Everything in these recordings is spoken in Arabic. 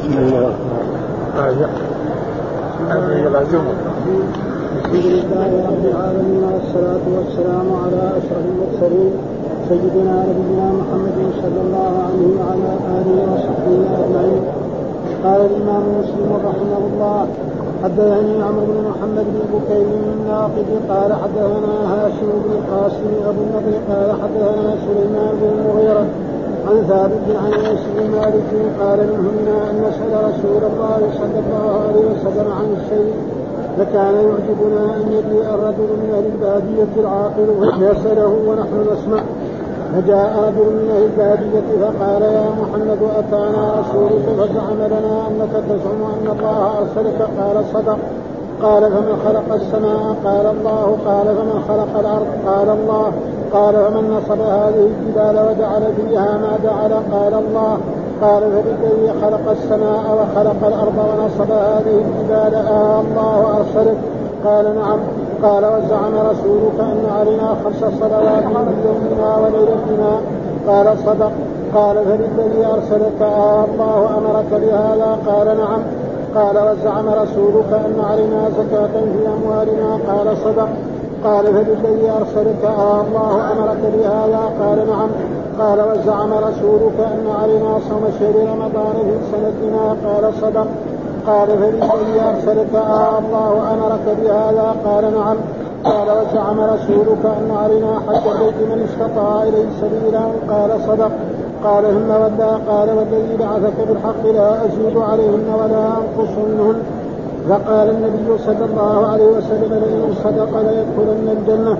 بسم الله الحمد لله رب العالمين والصلاة والسلام على أشرف المرسلين سيدنا نبينا محمد صلى الله عليه وعلى آله وصحبه أجمعين قال الإمام مسلم رحمه الله حدثني عمرو بن محمد بن بكير الناقد قال حدثنا هاشم بن القاسم أبو النضر قال حدثنا سليمان بن المغيرة عن ثابت عن أنس بن مالك قال منهن أن نسأل رسول الله صلى الله عليه وسلم عن الشيء فكان يعجبنا أن يجيء الرجل من أهل البادية العاقل ويسأله ونحن نسمع. فجاء رجل من أهل البادية فقال يا محمد اتانا رسولك فزعم لنا أنك تزعم أن الله أرسلك. قال صدق. قال فمن خلق السماء؟ قال الله. قال فمن خلق الأرض؟ قال الله. قال فمن نصب هذه الجبال وجعل فيها ما جعل قال الله. قال فبالذي خلق السماء وخلق الأرض ونصب هذه الجبال. آه الله أرسلك. قال نعم. قال وزعم رسولك أن علينا خمس صلوات في يومنا وليلتنا. قال صدق. قال فبالذي أرسلك. آه الله أمرك بهذا. قال نعم. قال وزعم رسولك أن علينا زكاة في أموالنا. قال صدق. قال فبالذي ارسلك آه الله أمرك بهذا؟ قال نعم. قال وزعم رسولك أن علينا صوم شهر رمضان في سنتنا قال صدق. قال فبالذي ارسلك آه الله أمرك بهذا؟ قال نعم. قال وزعم رسولك أن علينا حج بيت من استطاع إليه سبيلا؟ قال صدق. قال ثم ودى قال والذي بعثك بالحق لا أزيد عليهن ولا انقص منهن فقال النبي صلى الله عليه وسلم لئن صدق ليدخلن الجنة.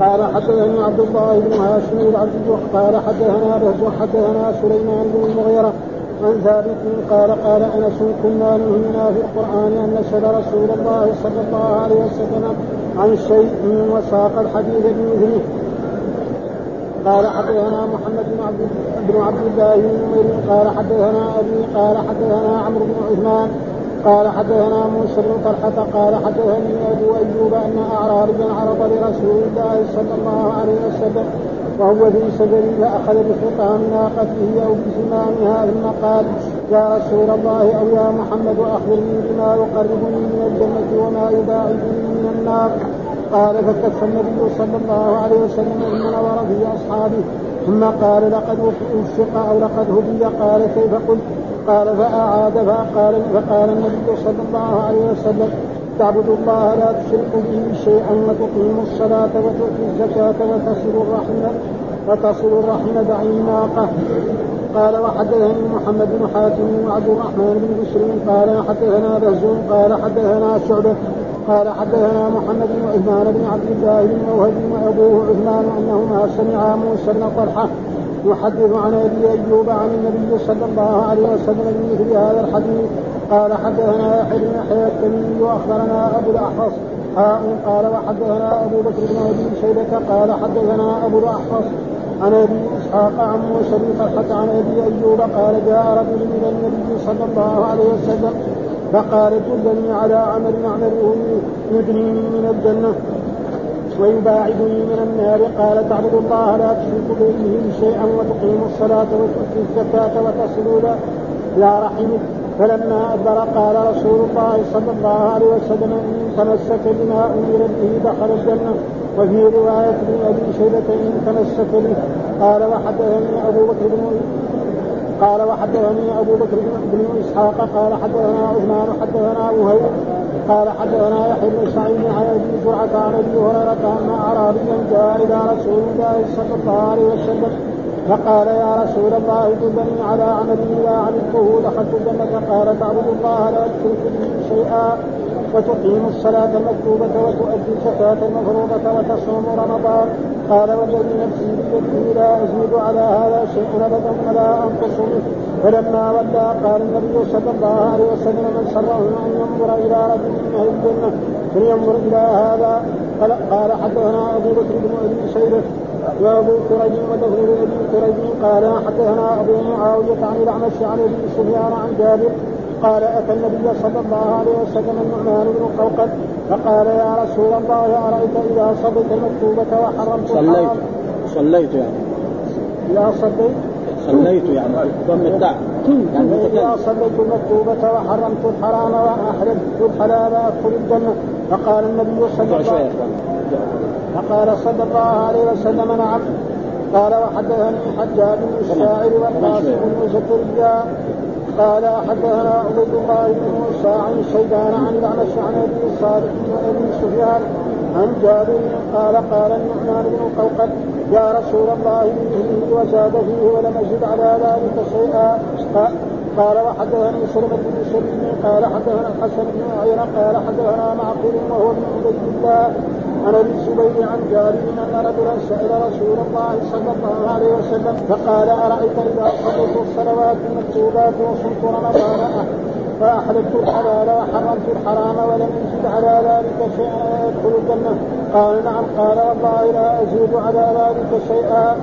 قال حدثني عبد الله بن هاشم العبد قال حدثنا بهز حدثنا سليمان بن المغيرة عن ثابت قال قال أنس كنا نهينا في القرآن أن نسأل رسول الله صلى الله عليه وسلم عن شيء وساق الحديث بمثله. قال حدثنا محمد بن عبد بن عبد الله بن قال حدثنا ابي قال حدثنا عمرو بن عثمان قال حدثنا موسى بن طلحة قال حدثني أبو أيوب أن اعرابيا عرض لرسول الله صلى الله عليه وسلم وهو في سفر فأخذ بخطام ناقته أو بزمامها ثم قال يا رسول الله أو يا محمد أخبرني بما يقربني من الجنة وما يباعدني من النار. قال فكف النبي صلى الله عليه وسلم ثم نظر في أصحابه. ثم قال لقد وفق أو لقد هدي. قال كيف قلت؟ قال فأعاد فقال فقال النبي صلى الله عليه وسلم تعبد الله لا تشرك به شيئا وتقيم الصلاة وتؤتي الزكاة وتصل الرحم وتصل الرحم دعي الناقة قال وحدثني محمد بن حاتم وعبد الرحمن بن بشر قال حدثنا بهزوم قال حدثنا شعبة قال حدثنا محمد بن عثمان بن عبد الله بن موهب وأبوه عثمان أنهما سمعا موسى بن طلحة يحدث عن أبي أيوب عن النبي صلى الله عليه وسلم بمثل هذا الحديث قال حدثنا يحيى بن يحيى التميمي وأخبرنا أبو الأحوص. قال وحدثنا أبو بكر بن أبي شيبة. قال حدثنا أبو الأحوص عن أبي إسحاق عن موسى بن عن أبي أيوب قال جاء رجل من النبي صلى الله عليه وسلم فقال دلني على عمل اعمله يدنيني من الجنة. ويباعدني من النار قال تعبد الله لا تشرك به شيئا وتقيم الصلاة وتؤتي الزكاة وتصل إلى رحمك فلما أدبر قال رسول الله صلى الله عليه وسلم إن تمسك بما أمر به دخل الجنة. وفي رواية ابن أبي شيبة إن تمسك به. قال وحدثني أبو بكر بن قال وحدثني أبو بكر بن إسحاق قال حدثنا عثمان حدثنا وهيب قال حدثنا يحيى بن سعيد عن ابي زرعه عن أبي هريرة أن اعرابيا جاء إلى رسول الله صلى الله عليه وسلم فقال يا رسول الله دلني على عمل اذا عملته دخلت الجنه قال تعبد الله لا تشرك به شيئا. وتقيم الصلاة المكتوبة وتؤدي الزكاة المفروضة وتصوم رمضان. قال والذي نفسي بيده لا أزيد على هذا شيء أبدا ولا أنقص منه. فلما ولى قال النبي صلى الله عليه وسلم من سره أن ينظر إلى رجل من أهل الجنة فلينظر إلى هذا. قال حدثنا أبو بكر بن أبي شيبة وأبو كريم ولفظ أبي كريم قال حدثنا أبو معاوية عن الأعمش عن أبي سفيان عن جابر قال أتى النبي صلى الله عليه وسلم النعمان بن قوقل فقال يا رسول الله أرأيت إذا صليت المكتوبة وحرمت صليت. صليت يعني. إذا صليت صليت يعني. ضم التاء يعني إذا صليت المكتوبة وحرمت الحرام وأحللت الحلال أدخل الجنة. فقال النبي صلى الله عليه وسلم فقال صلى الله عليه وسلم نعم. قال وحدثني حجاج بن الشاعر والقاسم بن زكريا. قال حدثنا عبيد الله بن موسى عن شيبان عن الاعمش عن ابي صالح بن أبي سفيان عن جابر قال قال النعمان بن القوقل يا رسول الله به وزاد فيه ولم ازد على ذلك شيئا. قال وحدثني سلمة بن سليم قال حدثنا الحسن بن عيينة قال حدثنا معقول وهو ابن عبيد الله. عن ابي الزبير عن جابر ان رجلا سال رسول الله صلى الله عليه وسلم فقال أرأيت إذا صليت الصلوات المكتوبات وصمت رمضان؟ فأحللت الحلال وحرمت الحرام ولم يزد على ذلك شيئا يدخل الجنة. قال نعم. قال والله لا أزيد على ذلك شيئا.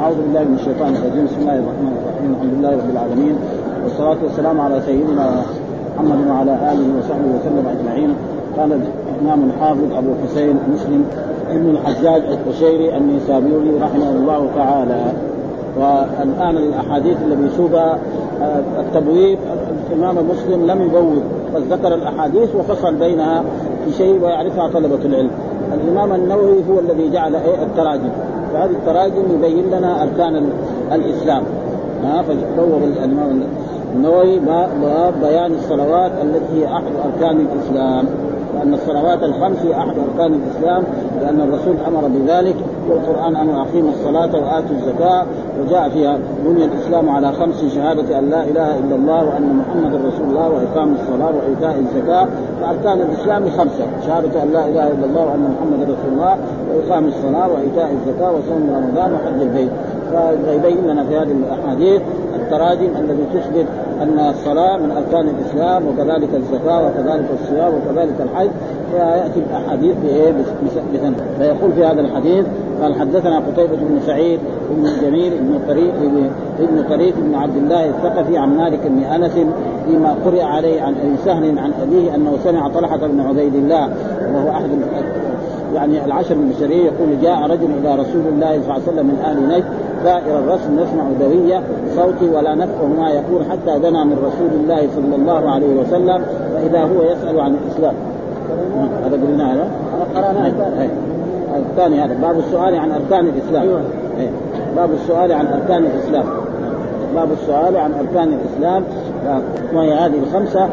أعوذ بالله من الشيطان الرجيم. بسم الله الرحمن الرحيم. الحمد لله رب العالمين. والصلاة والسلام على سيدنا محمد وعلى آله وصحبه وسلم أجمعين. قال الإمام الحافظ أبو حسين مسلم ابن الحجاج القشيري النيسابوري رحمه الله تعالى. والآن الأحاديث اللي بيسوقها آه، التبويب الإمام مسلم لم يبوب بل ذكر الأحاديث وفصل بينها في شيء ويعرفها طلبة العلم. الإمام النووي هو الذي جعل إيه؟ التراجم. وهذه التراجم يبين لنا أركان الإسلام. ها فبوب الإمام النووي باب بيان الصلوات التي هي أحد أركان الإسلام. وأن الصلوات الخمس هي أحد أركان الإسلام لأن الرسول أمر بذلك والقرآن أمر أقيموا الصلاة وآتوا الزكاة وجاء فيها بني الإسلام على خمس شهادة أن لا إله إلا الله وأن محمدا رسول الله وإقام الصلاة وإيتاء الزكاة. فأركان الإسلام خمسة شهادة أن لا إله إلا الله وأن محمدا رسول الله وإقام الصلاة وإيتاء الزكاة وصوم رمضان وحج البيت. فيبين لنا في هذه الأحاديث التراجم الذي تثبت أن الصلاة من أركان الإسلام وكذلك الزكاة وكذلك الصيام وكذلك الحج فيأتي الأحاديث بايه؟ فيقول في هذا الحديث قال حدثنا قتيبة بن سعيد بن جميل بن طريق بن طريق بن عبد الله الثقفي عن مالك بن أنس فيما قرئ عليه عن أبي سهل عن أبيه أنه سمع طلحة بن عبيد الله وهو أحد يعني العشر البشريه يقول جاء رجل إلى رسول الله صلى الله عليه وسلم من أهل نجد دائر الرسم نسمع دوية صوتي ولا نفقه ما يقول حتى دنا من رسول الله صلى الله عليه وسلم فإذا هو يسأل عن الإسلام. هذا قلنا هذا الثاني هذا باب السؤال عن أركان الإسلام. أيوة. باب السؤال عن أركان الإسلام. باب السؤال عن أركان الإسلام. وهي هذه الخمسة؟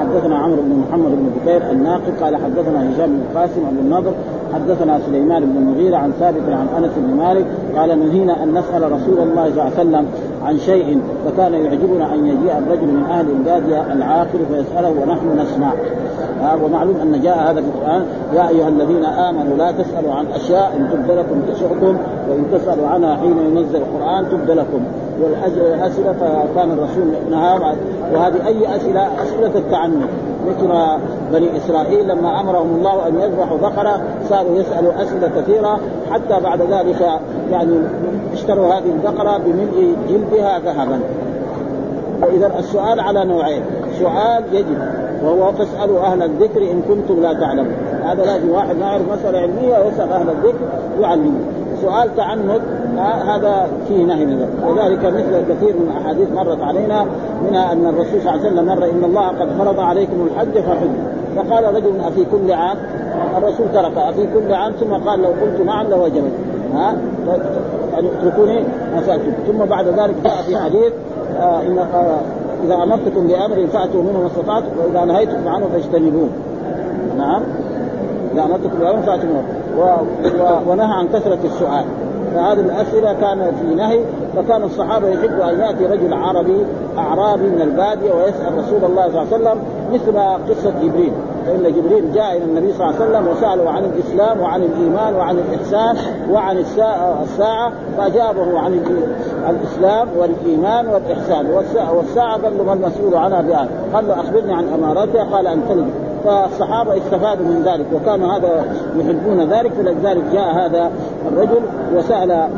حدثنا عمرو بن محمد بن بكير الناقد قال حدثنا هشام بن القاسم بن النضر حدثنا سليمان بن المغيرة عن ثابت عن أنس بن مالك قال نهينا أن نسأل رسول الله صلى الله عليه وسلم عن شيء فكان يعجبنا أن يجيء الرجل من أهل البادية العاقل فيسأله ونحن نسمع. آه ومعلوم أن جاء هذا في القرآن يا أيها الذين آمنوا لا تسألوا عن أشياء إن تبد لكم تسؤكم وإن تسألوا عنها حين ينزل القرآن تبد لكم والأسئلة فكان الرسول نهى وهذه أي أسئلة؟ أسئلة التعنت. مثل بني إسرائيل لما أمرهم الله أن يذبحوا بقرة صاروا يسألوا أسئلة كثيرة. حتى بعد ذلك يعني اشتروا هذه البقرة بملء جلدها ذهبا. فاذا السؤال على نوعين. سؤال يجب وهو فاسألوا أهل الذكر إن كنتم لا تعلمون. هذا لازم واحد ما يعرف مسألة علمية ويسأل أهل الذكر يعلمه. سؤال تعنت هذا فيه نهي من وذلك مثل كثير من الأحاديث مرت علينا منها أن الرسول صلى الله عليه وسلم مر إن الله قد فرض عليكم الحج فحج. فقال رجل أفي كل عام؟ الرسول ترك أفي كل عام ثم قال لو قلت نعم لوجبت. ها؟ اتركوني؟ ما ثم بعد ذلك جاء في حديث آه إن آه إذا أمرتكم بأمر فأتوا منه ما استطعتم وإذا نهيتكم عنه فاجتنبوه. نعم؟ إذا أمرتكم بأمر فأتوا منه. ونهى عن كثرة السؤال. فهذه الاسئله كان في نهي فكان الصحابة يحب أن يأتي رجل عربي أعرابي من البادية ويسأل رسول الله صلى الله عليه وسلم مثل قصة جبريل. فإن جبريل جاء إلى النبي صلى الله عليه وسلم وسأله عن الإسلام وعن الإيمان وعن الإحسان وعن الساعة فأجابه عن الإسلام والإيمان والإحسان. والساعة قال له ما المسؤول عنها بآن قال له أخبرني عن اماراتها قال ان تلد فالصحابه استفادوا من ذلك وكان هذا يحبون ذلك فلذلك جاء هذا الرجل وسأل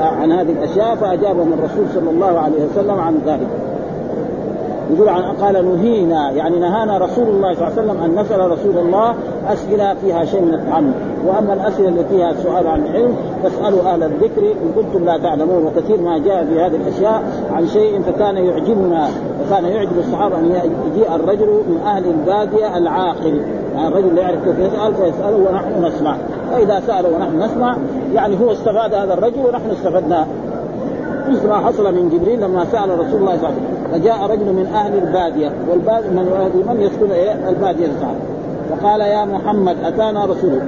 عن هذه الأشياء فأجابهم الرسول صلى الله عليه وسلم عن ذلك. يقول عن قال نهينا يعني نهانا رسول الله صلى الله عليه وسلم أن نسأل رسول الله أسئلة فيها شيء من التعمد وأما الأسئلة التي فيها السؤال عن العلم فاسألوا أهل الذكر إن كنتم لا تعلمون. وكثير ما جاء في هذه الأشياء عن شيء فكان يعجبنا وكان يعجب الصحابة أن يجيء الرجل من أهل البادية العاقل. يعني الرجل لا يعرف كيف يسأل فيسأله ونحن نسمع. فإذا سأل ونحن نسمع يعني هو استفاد هذا الرجل ونحن استفدنا. مثل ما حصل من جبريل لما سأل رسول الله صلى الله عليه وسلم فجاء رجل من أهل البادية. والباديه من من يسكن البادية الصحابه وقال يا محمد أتانا رسول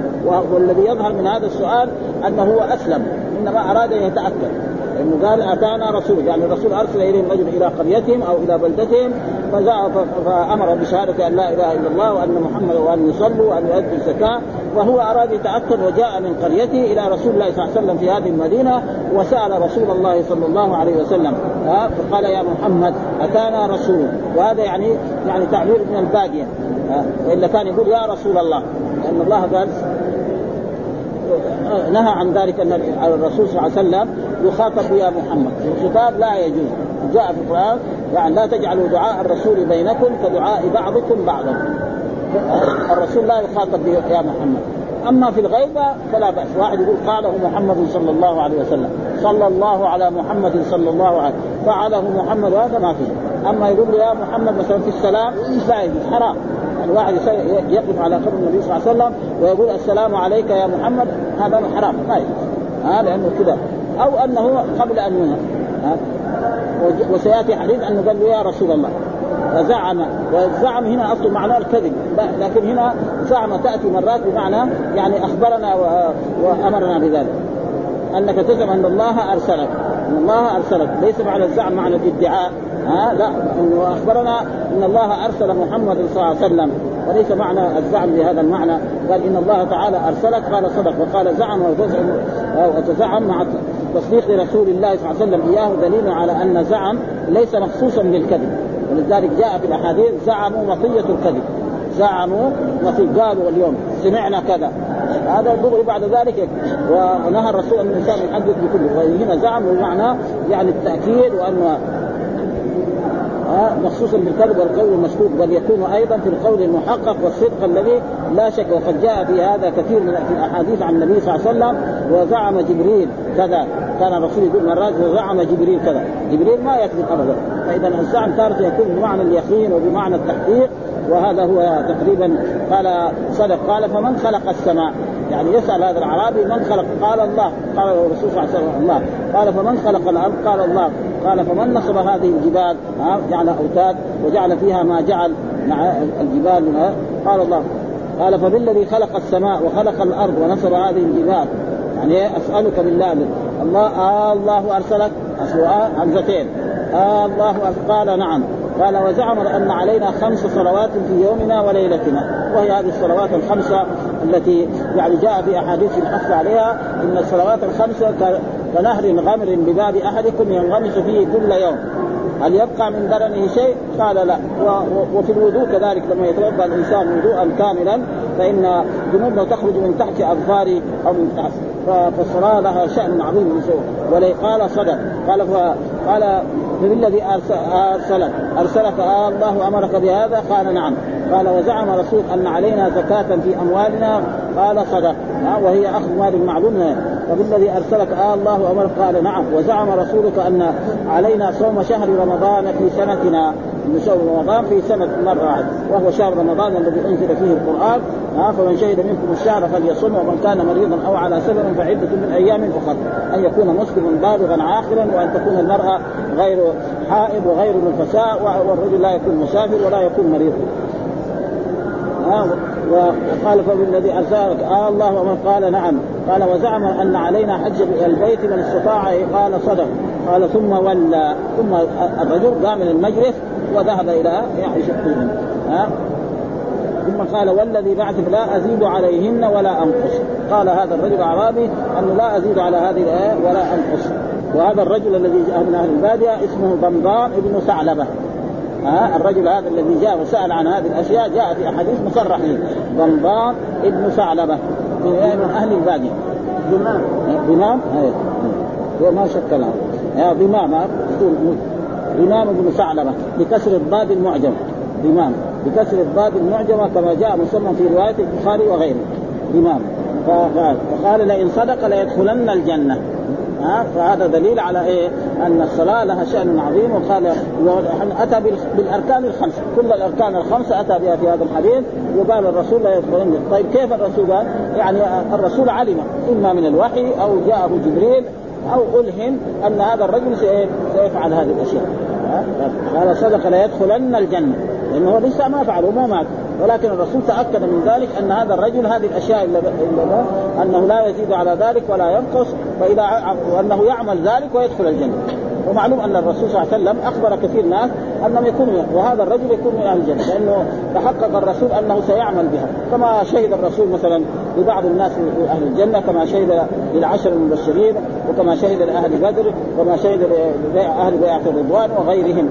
والذي يظهر من هذا السؤال أنه هو أسلم. إنما أراد أن يتأكد. لأنه قال أتانا رسول يعني الرسول أرسل إليهم رجل إلى قريتهم أو إلى بلدتهم. فأمر بشهادة أن لا إله إلا الله وأن محمدا وأن يصلوا وأن يؤدوا الزكاة. وهو أراد يتأكد وجاء من قريته إلى رسول الله صلى الله عليه وسلم في هذه المدينة وسأل رسول الله صلى الله عليه وسلم. فقال يا محمد أتانا رسول وهذا يعني يعني تعبير من الباديه وإلا كان يقول يا رسول الله لأن الله قال نهى عن ذلك أن الرسول صلى الله عليه وسلم يخاطب يا محمد. الخطاب لا يجوز جاء في القرآن يعني لا تجعلوا دعاء الرسول بينكم كدعاء بعضكم بعضا. الرسول لا يخاطب يا محمد. أما في الغيبة فلا بأس. واحد يقول قاله محمد صلى الله عليه وسلم صلى الله على محمد صلى الله عليه فعله محمد هذا ما فيه. أما يقول يا محمد مثلا في السلام لا يجوز حرام. الواحد يقف على قبر النبي صلى الله عليه وسلم ويقول السلام عليك يا محمد هذا حرام. ما يجوز ها لأنه كذا. أو أنه قبل أن ينهى. وسيأتي حديث انه قال له يا رسول الله. وزعم والزعم هنا أصل معناه الكذب. لكن هنا زعم تأتي مرات بمعنى يعني أخبرنا وأمرنا بذلك. أنك تزعم أن الله أرسلك. أن الله أرسلك. ليس معنى الزعم معنى الادعاء. ها؟ لا. انه اخبرنا إن الله أرسل محمد صلى الله عليه وسلم. وليس معنى الزعم بهذا المعنى. قال إن الله تعالى أرسلك. قال صدق. وقال زعم وتزعم وتزعم مع تصديق رسول الله صلى الله عليه وسلم إياه دليل على أن زعم ليس مخصوصا بالكذب. ولذلك جاء في الأحاديث زعموا مطيه الكذب. زعموا وفي قالوا اليوم سمعنا كذا. هذا دغري بعد ذلك. ونهى الرسول أن الإنسان يحدث بكله وهنا زعم بمعنى يعني التأكيد وانه مخصوصا بالكذب والقول المشكوك بل يكون أيضا في القول المحقق والصدق الذي لا شك وقد جاء في هذا كثير من الأحاديث عن النبي صلى الله عليه وسلم وزعم جبريل كذا كان الرسول يقول مرات وزعم جبريل كذا جبريل ما يكذب ابدا. فاذا الزعم تارة يكون بمعنى اليقين وبمعنى التحقيق وهذا هو تقريبا قال صدق قال فمن خلق السماء؟ يعني يسأل هذا الاعرابي من خلق؟ قال الله. قال الرسول صلى الله عليه وسلم الله. قال فمن خلق الأرض؟ قال الله. قال فمن نصب هذه الجبال؟ جعل أوتاد وجعل فيها ما جعل مع الجبال قال الله. قال فبالذي خلق السماء وخلق الأرض ونصب هذه الجبال؟ يعني أسألك بالله الله آه الله أرسلك؟ همزتين. آه الله قال نعم. قال وزعم أن علينا خمس صلوات في يومنا وليلتنا. وهي هذه الصلوات الخمسة التي يعني جاء في أحاديث الحث عليها إن الصلوات الخمسه كنهر غمر بباب أحدكم ينغمس فيه كل يوم. هل يبقى من درنه شيء؟ قال لا. وفي الوضوء كذلك لما يتوضأ الإنسان وضوءا كاملا فإن ذنوبه تخرج من تحت اظفاره أو من تحت. فالصلاه لها شأن عظيم ولي قال صدق. قال قال فبالذي ارسلك ارسلك آه الله أمرك بهذا؟ قال نعم. قال وزعم رسول أن علينا زكاة في أموالنا. قال صدق. وهي أخذ مال المعلوم فبالذي أرسلك؟ آه الله أمرك. قال نعم. وزعم رسولك أن علينا صوم شهر رمضان في سنتنا. شهر رمضان في سنة مرة. واحدة وهو شهر رمضان الذي أنزل فيه القرآن. ها فمن شهد منكم الشهر فليصم ومن كان مريضا أو على سفر فعدة من أيام أخرى أن يكون مسلما بالغا عاقلا وأن تكون المرأة غير حائض وغير نفساء والرجل لا يكون مسافر ولا يكون مريض. وقال فبالذي أرسلك؟ آه الله ومن قال نعم. قال وزعم أن علينا حج البيت من استطاع قال صدق. قال ثم ولى. ثم الرجل قام من المجلس وذهب إلى شقهم ها؟ ثم قال والذي بعث لا أزيد عليهن ولا أنقص. قال هذا الرجل الاعرابي أنه لا أزيد على هذه الآية ولا أنقص. وهذا الرجل الذي جاء من أهل البادية اسمه ضمضام ابن ثعلبه ها الرجل هذا الذي جاء وسأل عن هذه الأشياء جاء في أحاديث مصرح به ضمضام ابن ثعلبة. من أهل الباديه ضمام. ضمام؟ هو ما شك له. ضمام ضمام بن ثعلبة. بكسر الضاد المعجم. ضمام. بكسر الضاد المعجمه كما جاء مسمى في رواية البخاري وغيره. ضمام. فقال لئن صدق ليدخلن الجنة. ها فهذا دليل على إيه؟ أن الصلاة لها شأن عظيم وقال أتى بالأركان الخمسة، كل الأركان الخمسة أتى بها في هذا الحديث وقال الرسول لا يدخلن، طيب كيف الرسول قال؟ يعني الرسول علم إما من الوحي أو جاءه جبريل أو ألهم أن هذا الرجل سيفعل هذه الأشياء. قال صدق ليدخلن الجنة. لأنه هو لسه ما فعل وما مات. ولكن الرسول تأكد من ذلك أن هذا الرجل هذه الأشياء اللي أنه لا يزيد على ذلك ولا ينقص. فإذا وأنه يعمل ذلك ويدخل الجنة. ومعلوم أن الرسول صلى الله عليه وسلم أخبر كثير ناس أنهم يكونوا وهذا الرجل يكون من أهل الجنة لأنه تحقق الرسول أنه سيعمل بها. كما شهد الرسول مثلا لبعض الناس من أهل الجنة كما شهد للعشر المبشرين وكما شهد لأهل بدر وكما شهد لأهل بيعة الرضوان وغيرهم.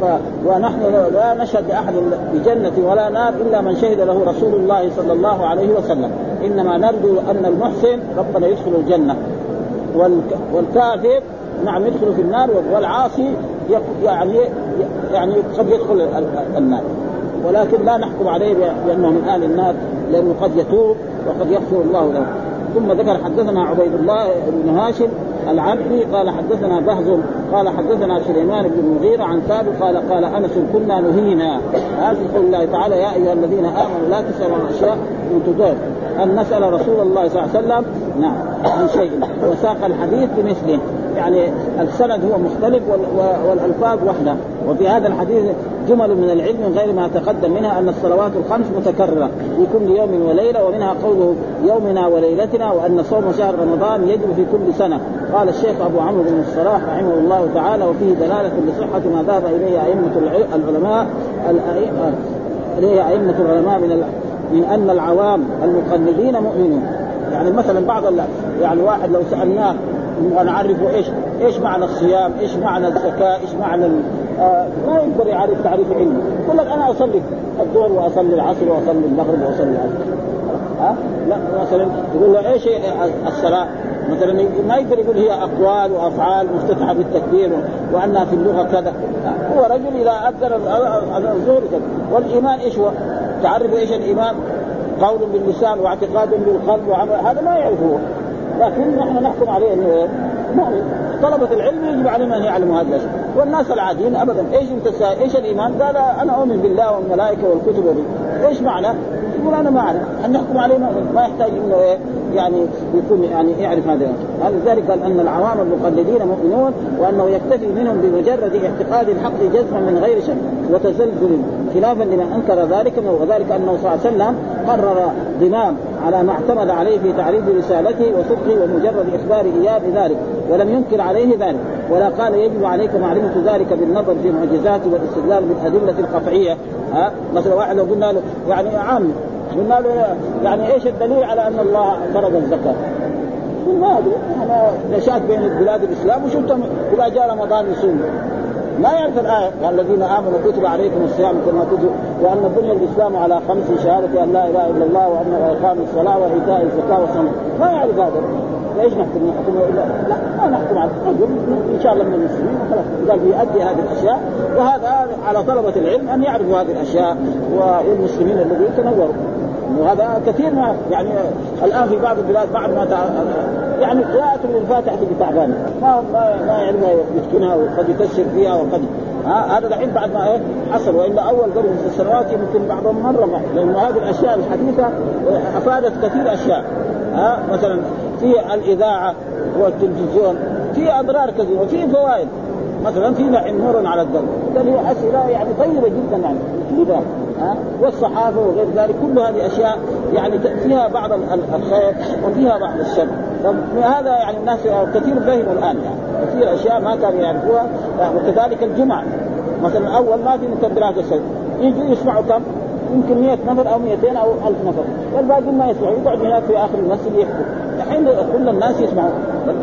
ف... ونحن لا نشهد لاحد بجنة ولا نار إلا من شهد له رسول الله صلى الله عليه وسلم. إنما نرجو أن المحسن ربنا يدخل الجنة. والكافر نعم يدخل في النار والعاصي يعني يعني قد يدخل النار. ولكن لا نحكم عليه بأنه من أهل النار لأنه قد يتوب وقد يغفر الله له. ثم ذكر حدثنا عبيد الله بن هاشم العبدي قال حدثنا بهز قال حدثنا سليمان بن المغيرة عن ثابت قال قال أنس كنا نهينا. هذه قول الله تعالى يا أيها الذين آمنوا لا تسألوا عن أشياء ان تدور. أن نسأل رسول الله صلى الله عليه وسلم نعم عن شيء. وساق الحديث بمثله. يعني السند هو مختلف والألفاظ وحدة. وفي هذا الحديث جمل من العلم غير ما تقدم منها أن الصلوات الخمس متكررة في كل يوم وليلة ومنها قوله يومنا وليلتنا وأن صوم شهر رمضان يجب في كل سنة. قال الشيخ أبو عمرو بن الصلاح رحمه الله تعالى وفيه دلالة لصحة ما ذهب إليه أئمة العلماء إليه أئمة العلماء من من أن العوام المقلدين مؤمنون. يعني مثلا بعض يعني واحد لو سألناه ونعرفه إيش إيش معنى الصيام؟ إيش معنى الزكاة؟ إيش معنى آه ما يقدر يعرف تعريف علمي، يقول لك أنا أصلي الظهر وأصلي العصر وأصلي المغرب وأصلي العصر ها؟ لا مثلا يقول له إيش الصلاة؟ مثلا ما يقدر يقول هي أقوال وأفعال مفتتحة بالتكبير وأنها في اللغة كذا هو رجل إذا اذن الظهر كذا والإيمان إيش هو؟ تعرف إيش الإيمان؟ قول باللسان واعتقاد بالقلب وعمل هذا ما يعرفه لكن نحن نحكم عليه إنه؟ مؤمن طلبة العلم يجب عليهم أن يعلموا هذه الاشياء والناس العاديين ابدا إيش أنت إيش الإيمان؟ قال أنا أؤمن بالله والملائكة والكتب وبي. إيش معنى؟ يقول أنا ما أعرف أن نحكم عليه ما يحتاج إنه إيه يعني يكون يعني يعرف هذا لذلك قال أن العوام المقلدين مؤمنون وأنه يكتفي منهم بمجرد اعتقاد الحق جزما من غير شك وتزلزل خلافا لمن أنكر ذلك وذلك أنه صلى الله عليه وسلم قرر ضمام على ما اعتمد عليه في تعريف رسالته وصدقه ومجرد إخبار اياه بذلك ولم ينكر عليه ذلك ولا قال يجب عليك معرفة ذلك بالنظر في معجزاته والاستدلال بالأدلة القطعية. ها؟ مثلا واحد لو قلنا له يعني عام قلنا له يعني إيش الدليل على أن الله فرض الزكاة؟ يقول ما ادري أنا نشأت بين بلاد الإسلام وشفتهم اذا جاء رمضان يصوموا ما يعرف الآية. والذين آمنوا كتب عليكم الصيام كما كتب وأن بني الإسلام على خمس شهادة أن لا إله إلا الله وأن إقام الصلاة وإيتاء الزكاة والصلاة ما يعرف هذا؟ ليش نحكم نحكم لا ما نحكم على رجل إن شاء الله من المسلمين خلاص قال يؤدي هذه الأشياء. وهذا على طلبة العلم أن يعرفوا هذه الأشياء والمسلمين الذين تنوروا. وهذا كثير ما يعني الآن في بعض البلاد بعد ما يعني قراءة الفاتحة في تعبانة ما ما ما يعلمها يتقنها وقد يكسر فيها وقد هذا الحين بعد ما إيه حصل وإلا أول قبل سنوات يمكن بعضهم مرة ما لأنه هذه الأشياء الحديثة أفادت كثير أشياء. ها مثلا في الإذاعة والتلفزيون في اضرار كثيرة وفي فوائد. مثلا في نور على الدم. هذه أسئلة يعني طيبة جدا يعني. والصحافه وغير ذلك كل هذه أشياء يعني فيها بعض الخير وفيها بعض الشر. هذا يعني الناس كثير فهموا الآن يعني. كثير أشياء ما كانوا يعرفوها. وكذلك الجمعه مثلا أول ما في مكبرات الصوت يجوا يسمعوا كم؟ يمكن 100 نفر أو 200 أو 1000 نفر. والباقي ما يسمعوا. يقعد هناك في آخر المسجد يحكوا الحين كل الناس يسمعوا.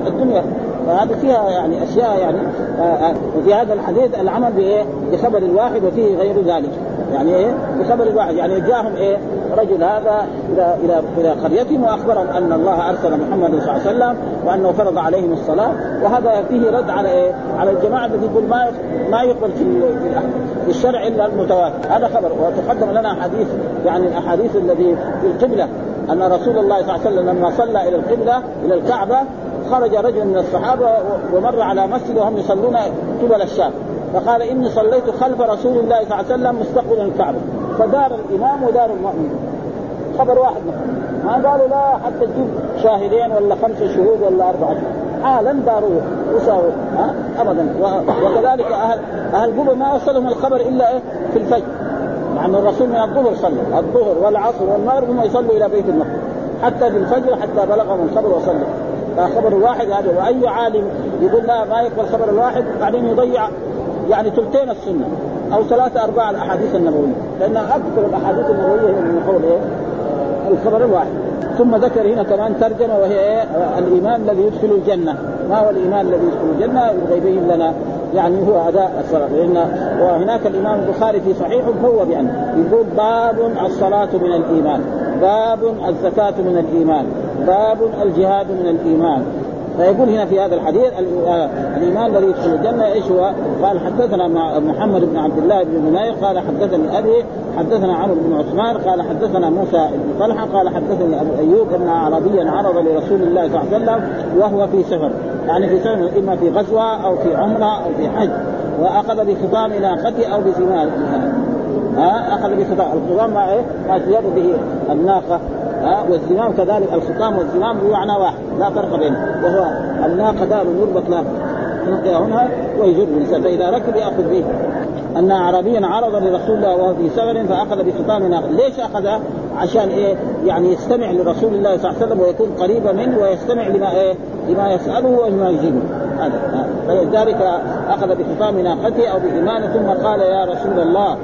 الدنيا. فهذا فيها يعني أشياء يعني آه، آه، وفي هذا الحديث العمل بإيه؟ بخبر الواحد وفيه غير ذلك. يعني إيه؟ بخبر الواحد يعني جاءهم إيه؟ رجل هذا إلى إلى إلى قريتهم وأخبرهم أن الله أرسل محمد صلى الله عليه وسلم وأنه فرض عليهم الصلاة وهذا فيه رد على إيه؟ على الجماعة الذي يقول ما ما يقبل في في الشرع إلا المتواتر هذا خبر وتقدم لنا حديث يعني الأحاديث الذي في القبلة أن رسول الله صلى الله عليه وسلم لما صلى إلى القبلة إلى الكعبة خرج رجل من الصحابة ومر على مسجد وهم يصلون قبل الشام فقال إني صليت خلف رسول الله صلى الله عليه وسلم مستقبلا الكعبة فدار الإمام ودار المؤمن. خبر واحد ما قالوا لا حتى تجيب شاهدين ولا خمسة شهود ولا أربعة. حالا داروه وساووا ابدا. وكذلك أهل أهل قبل ما وصلهم الخبر إلا إيه؟ في الفجر. مع ان الرسول من الظهر صلى الظهر والعصر والمغرب هم يصلوا إلى بيت المقدس. حتى في الفجر حتى بلغهم الخبر وصلوا. فخبر واحد هذا. وأي عالم يقول لا ما يقبل خبر الواحد؟ بعدين يضيع يعني ثلثين السنة أو ثلاثة أرباع الأحاديث النبوية. لأن أكثر الأحاديث النبوية من قول إيه؟ الخبر الواحد. ثم ذكر هنا كمان ترجمة وهي إيه؟ الإيمان الذي يدخل الجنة. ما هو الإيمان الذي يدخل يبغى يبين لنا يعني هو أداء الصلاة لأن وهناك الإمام البخاري في صحيحه هو بأن يقول باب الصلاة من الإيمان باب الزكاة من الإيمان باب الجهاد من الإيمان. فيقول هنا في هذا الحديث آه، الإيمان الذي يدخل الجنة إيش هو؟ قال حدثنا محمد بن عبد الله بن نمير قال حدثني أبي حدثنا عمرو بن عثمان قال حدثنا موسى بن طلحة قال حدثني أبو أيوب أن عربيا عرض لرسول الله صلى الله عليه وسلم وهو في سفر يعني في سفر إما في غزوة أو في عمرة أو في حج وأخذ بخطام ناقته أو بثمار ها أخذ بخطام الخطام ما إيه؟ ما به الناقة ها والزمام كذلك الخطام والزمام بمعنى واحد لا فرق بينه وهو الناقة دار يربط لا هنا ويجر الانسان فإذا ركب يأخذ به. أن اعرابيا عرض لرسول الله وهو في سفر فأخذ بخطام ناقة، ليش اخذ؟ عشان إيه؟ يعني يستمع لرسول الله صلى الله عليه وسلم ويكون قريبا منه ويستمع لما إيه؟ لما يسأله وما يجيبه. هذا. فلذلك أخذ بخطام ناقته أو بإيمانه ثم قال يا رسول الله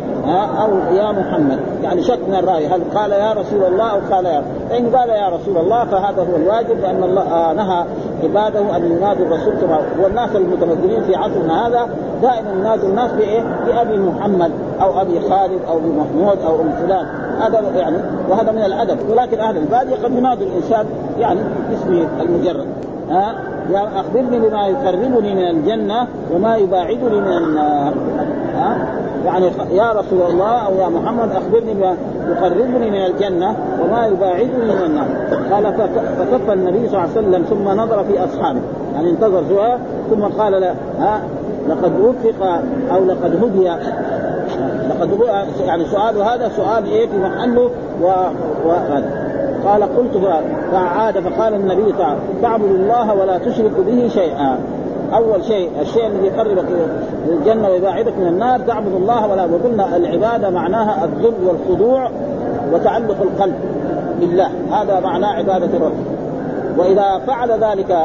أو يا محمد. يعني شك من الرأي هل قال يا رسول الله أو قال يا فان قال يا رسول الله فهذا هو الواجب لأن الله آه نهى عباده أن ينادوا الرسول كما والناس المتمدنين في عصرنا هذا دائما ينادوا الناس بإيه؟ بأبي محمد أو أبي خالد أو بمحمود أو أم فلان. هذا يعني وهذا من الأدب. ولكن أهل الباديه قد ينادوا الانسان يعني باسمه المجرد. ها؟ يا أخبرني بما يقربني من الجنة وما يباعدني من النار. ها؟ يعني يا رسول الله أو يا محمد أخبرني بما يقربني من الجنة وما يباعدني من النار. قال فكف النبي صلى الله عليه وسلم ثم نظر في أصحابه. يعني انتظر شوية ثم قال له ها لقد وفق أو لقد هدي لقد يعني سؤال هذا سؤال إيه في محله و... وهذا قال قلت فعاد فقال النبي تعالى تعبد الله ولا تشرك به شيئا. أول شيء الشيء الذي يقربك الجنة ويباعدك من النار تعبد الله ولا وقلنا العبادة معناها الذل والخضوع وتعلق القلب بالله. هذا معناه عبادة الرب. وإذا فعل ذلك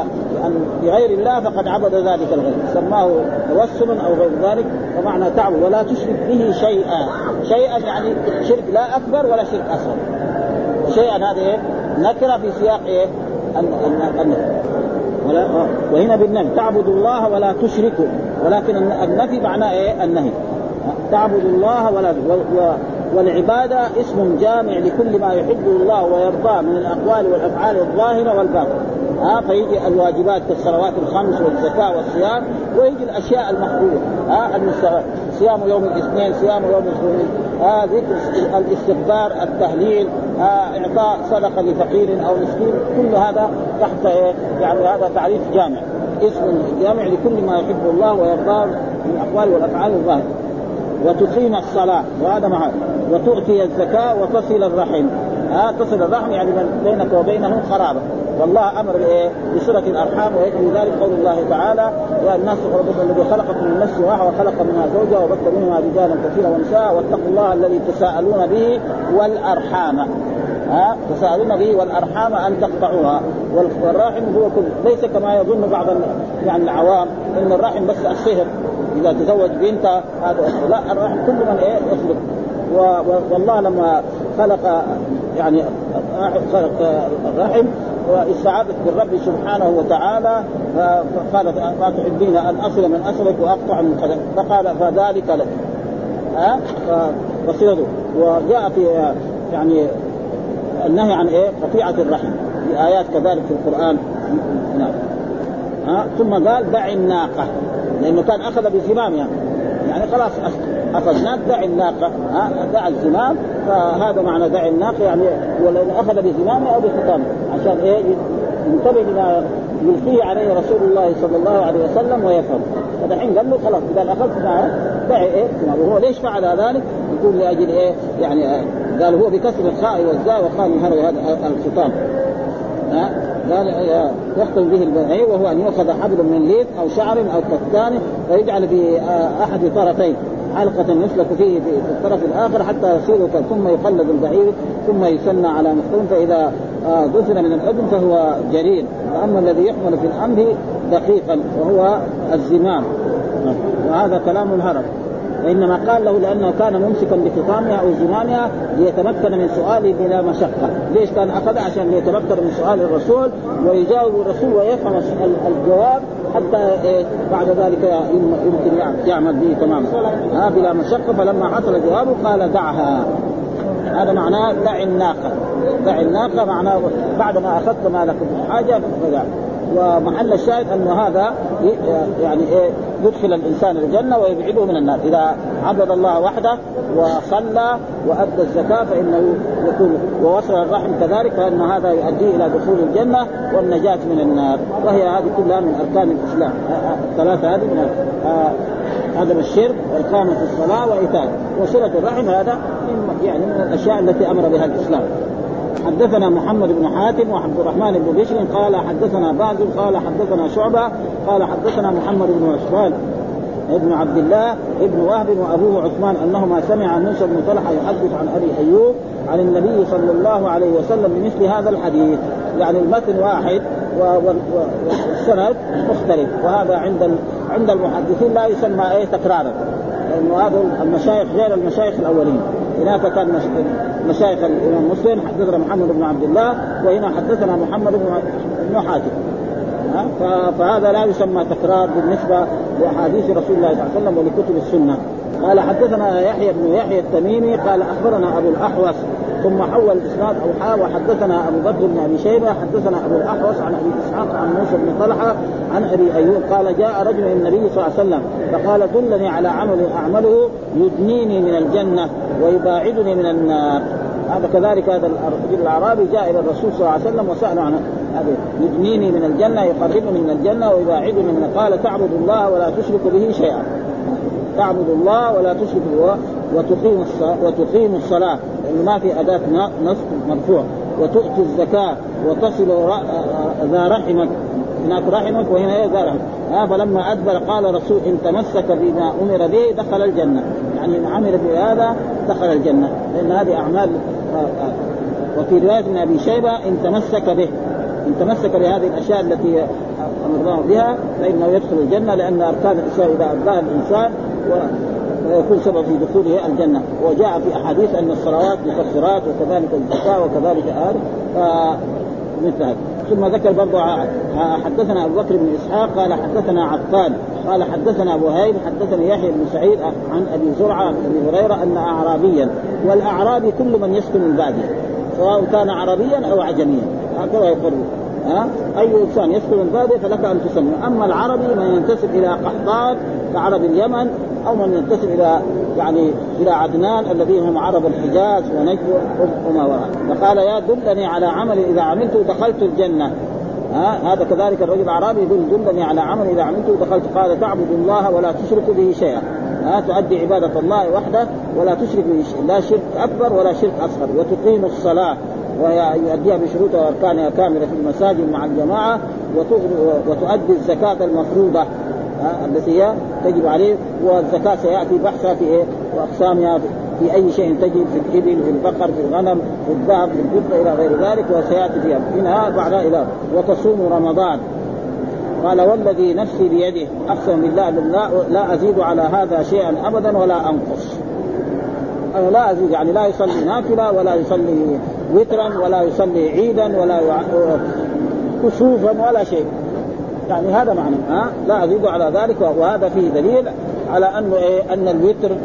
بغير الله فقد عبد ذلك الغير سماه توسلا أو غير ذلك ومعنى تعبد. ولا تشرك به شيئا. شيئا يعني شرك لا أكبر ولا شرك أصغر. شيئا هذه إيه؟ نكرة في سياق إيه؟ النكره ولا وهنا بالنفي. تعبد الله ولا تشركوا ولكن النفي معناه إيه؟ النهي. تعبد الله ولا والعبادة اسم جامع لكل ما يحبه الله ويرضاه من الأقوال والأفعال الظاهرة والباطنة. ها فيجي الواجبات كالصلوات الخمس والزكاة والصيام ويجي الأشياء المحبوبة. ها صيام يوم الاثنين صيام يوم الخميس. ها ذكر الاستغفار التهليل إعطاء صدقة لفقير أو مسكين كل هذا تحت إيه؟ يعني هذا تعريف جامع. اسم جامع لكل ما يحبه الله ويرضاه من الأقوال والأفعال الظاهرة. وتقيم الصلاة وهذا مع وتؤتي الزكاة وتصل الرحم. ها تصل الرحم يعني بينك وبينه قرابه والله أمر بايه؟ بصله الأرحام ويكفي ذلك قول الله تعالى يا الناس ربكم الذي خلقكم من نفس واحدة وخلق منها زوجها وبث منهما رجالا كثيرا ونساء واتقوا الله الذي تساءلون به والأرحام. ها تساءلون به والأرحام أن تقطعوها. والرحم هو كل ليس كما يظن بعض يعني العوام إن الرحم بس الصهر إذا تزوج بنت هذا لا الرحم كل من إيه؟ يخلق. والله لما خلق يعني خلق الرحم واستعاذت بالرب سبحانه وتعالى فقالت ما تحبين ان اصل من أصلك وأقطع من قدم فقال فذلك لك. ها؟ فصلته وجاء في يعني النهي عن إيه؟ قطيعة الرحم. في آيات كذلك في القرآن. نعم. ها؟ ثم قال دع الناقة. لأنه كان أخذ بزمامها يعني. يعني خلاص اخذناك دع الناقة دع الزمام فهذا معنى دع الناقة يعني ولو أخذ بزمامه أو بختامه عشان إيه ينتبه لما يلقيه عليه رسول الله صلى الله عليه وسلم ويفهم فدحين قال له خلاص إذا أخذت معه دع إيه وهو ليش فعل ذلك؟ يقول لأجل إيه؟ يعني قال هو بكسر الخاء والزاء وقال هذا الختام ها قال يختم به البعير وهو أن يؤخذ حبل من ليف أو شعر أو كتان فيجعل في احد طرفين. حلقة يسلك فيه في الطرف الآخر حتى يصير ثم يقلد البعير ثم يسنى على مختوم فإذا دفن من الأذن فهو جرير. وأما الذي يحمل في الأنف دقيقا وهو الزمام. وهذا كلام الهرم. وإنما قال له لأنه كان ممسكا بخطامها أو زمامها ليتمكن من سؤاله بلا مشقة، ليش كان اخذها عشان ليتمكن من سؤال الرسول ويجاوب الرسول ويفهم الجواب حتى إيه بعد ذلك يمكن يعمل به تماما. ها بلا مشقة. فلما حصل جوابه قال دعها. هذا معناه دع الناقة. دع الناقة معناه بعد ما أخذت ما لك حاجة فدع ومحل الشاهد انه هذا يعني إيه يدخل الإنسان الجنة ويبعده من النار. إذا عبد الله وحده وصلى وأدى الزكاة فإنه يكون ووصل الرحم كذلك فإن هذا يؤدي إلى دخول الجنة والنجاة من النار. وهي هذه كلها من أركان الإسلام. الثلاثة هذه من عدم الشرك واقامه الصلاة وإيتاء. وصلة الرحم هذا يعني من الأشياء التي أمر بها الإسلام. حدثنا محمد بن حاتم وعبد الرحمن بن بشر قال حدثنا بعض قال حدثنا شعبة قال حدثنا محمد بن عثمان ابن عبد الله ابن وهب وأبوه عثمان أنهما سمع موسى بن طلحة يحدث عن أبي أيوب عن النبي صلى الله عليه وسلم بمثل هذا الحديث. يعني المتن واحد والسند مختلف وهذا عند عند المحدثين لا يسمى إيه تكرارا. لأنه هذا المشايخ غير المشايخ الأولين. هناك كان مشايخ الإمام مسلم حدثنا محمد بن عبد الله وهنا حدثنا محمد بن حاتم. فهذا لا يسمى تكرار بالنسبة لأحاديث رسول الله صلى الله عليه وسلم ولكتب السنة. قال حدثنا يحيى بن يحيى التميمي قال أخبرنا أبو الأحوص ثم حول الإسناد أو حا وحدثنا أبو بكر بن أبي شيبة حدثنا أبو الأحوص عن أبي إسحاق عن موسى بن طلحة عن أبي أيوب قال جاء رجل إلى النبي صلى الله عليه وسلم فقال دلني على عمل أعمله يدنيني من الجنة ويباعدني من النار. هذا كذلك هذا الرجل الأعرابي جاء إلى الرسول صلى الله عليه وسلم وساله عن يدنيني من الجنة يقربني من الجنة ويباعدني من قال تعبد الله ولا تشرك به شيئا. تعبد الله ولا تشرك به وتقيم الصلاة وتقيم الصلاة. لأن ما في أداة نصب مرفوع. وتؤتي الزكاة وتصل ذا رحمك. هناك رحمك وهنا إيه ذا رحمك. آه فلما أدبر قال رسول إن تمسك بما أمر به دخل الجنة. يعني إن عمل بهذا دخل الجنة. لأن هذه أعمال آه آه. وفي رواية من أبي شيبة إن تمسك به. إن تمسك بهذه الأشياء التي أمرناه بها فإنه يدخل الجنة لأن أركان الإسلام إذا أداها الإنسان ويكون سبب في دخوله الجنة. وجاء في أحاديث أن الصلوات مكفرات وكذلك الزكاة وكذلك آل مثل هذا. ثم ذكر برضه حدثنا أبو بكر بن إسحاق قال حدثنا عفان قال حدثنا ابو هيب حدثني يحيى بن سعيد عن أبي زرعة عن أبي هريرة أن اعرابيا والأعرابي كل من يسكن الباديه سواء كان عربيا أو عجميا. هكذا يقول. ها؟ أي إنسان يسكن الباديه فلك أن تسمي أما العربي من ينتسب إلى قحطان كعرب اليمن أو من ينتسب إلى يعني إلى عدنان الذين هم عرب الحجاز ونجد وما وراء. فقال يا دلني على عمل إذا عملته دخلت الجنة. ها؟ هذا كذلك الرجل الأعرابي يقول دلني على عمل إذا عملته دخلت. قال تعبد الله ولا تشرك به شيئا. ها؟ تؤدي عبادة الله وحده ولا تشرك به شيء لا شرك أكبر ولا شرك أصغر. وتقيم الصلاة. ويؤديها بشروطها وأركانها كاملة في المساجد مع الجماعة. وتؤدي الزكاة المفروضة. التي هي تجب عليه والزكاة سيأتي بحثها في إيه؟ وأقسامها في أي شيء تجب في الإبل في البقر في الغنم في الذهب في الفضة إلى غير ذلك وسيأتي فيها. منها بعدها إلى وتصوم رمضان. قال والذي نفسي بيده أقسم بالله لا, لا أزيد على هذا شيئا ابدا ولا أنقص. أنا لا أزيد يعني لا يصلي نافلة ولا يصلي وترا ولا يصلي عيدا ولا كسوفا ولا شيء. يعني هذا معنى. ها؟ لا أزيد على ذلك وهذا فيه دليل على انه إيه؟ أن الوتر